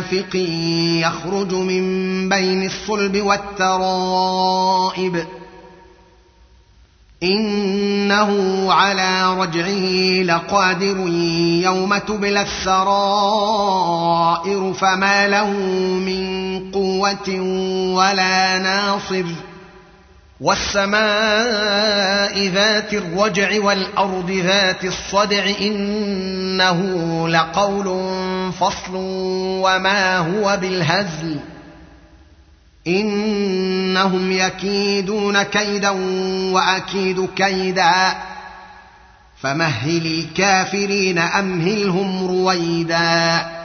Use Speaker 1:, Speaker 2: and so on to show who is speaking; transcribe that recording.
Speaker 1: دافق يخرج من بين الصلب والترائب. إنه على رجعه لقادر يوم تبلى السرائر فما له من قوة ولا ناصر. والسماء ذات الرجع والأرض ذات الصدع إنه لقول فصل وما هو بالهزل إنهم يكيدون كيدا وأكيد كيدا فمهل الكافرين أمهلهم رويدا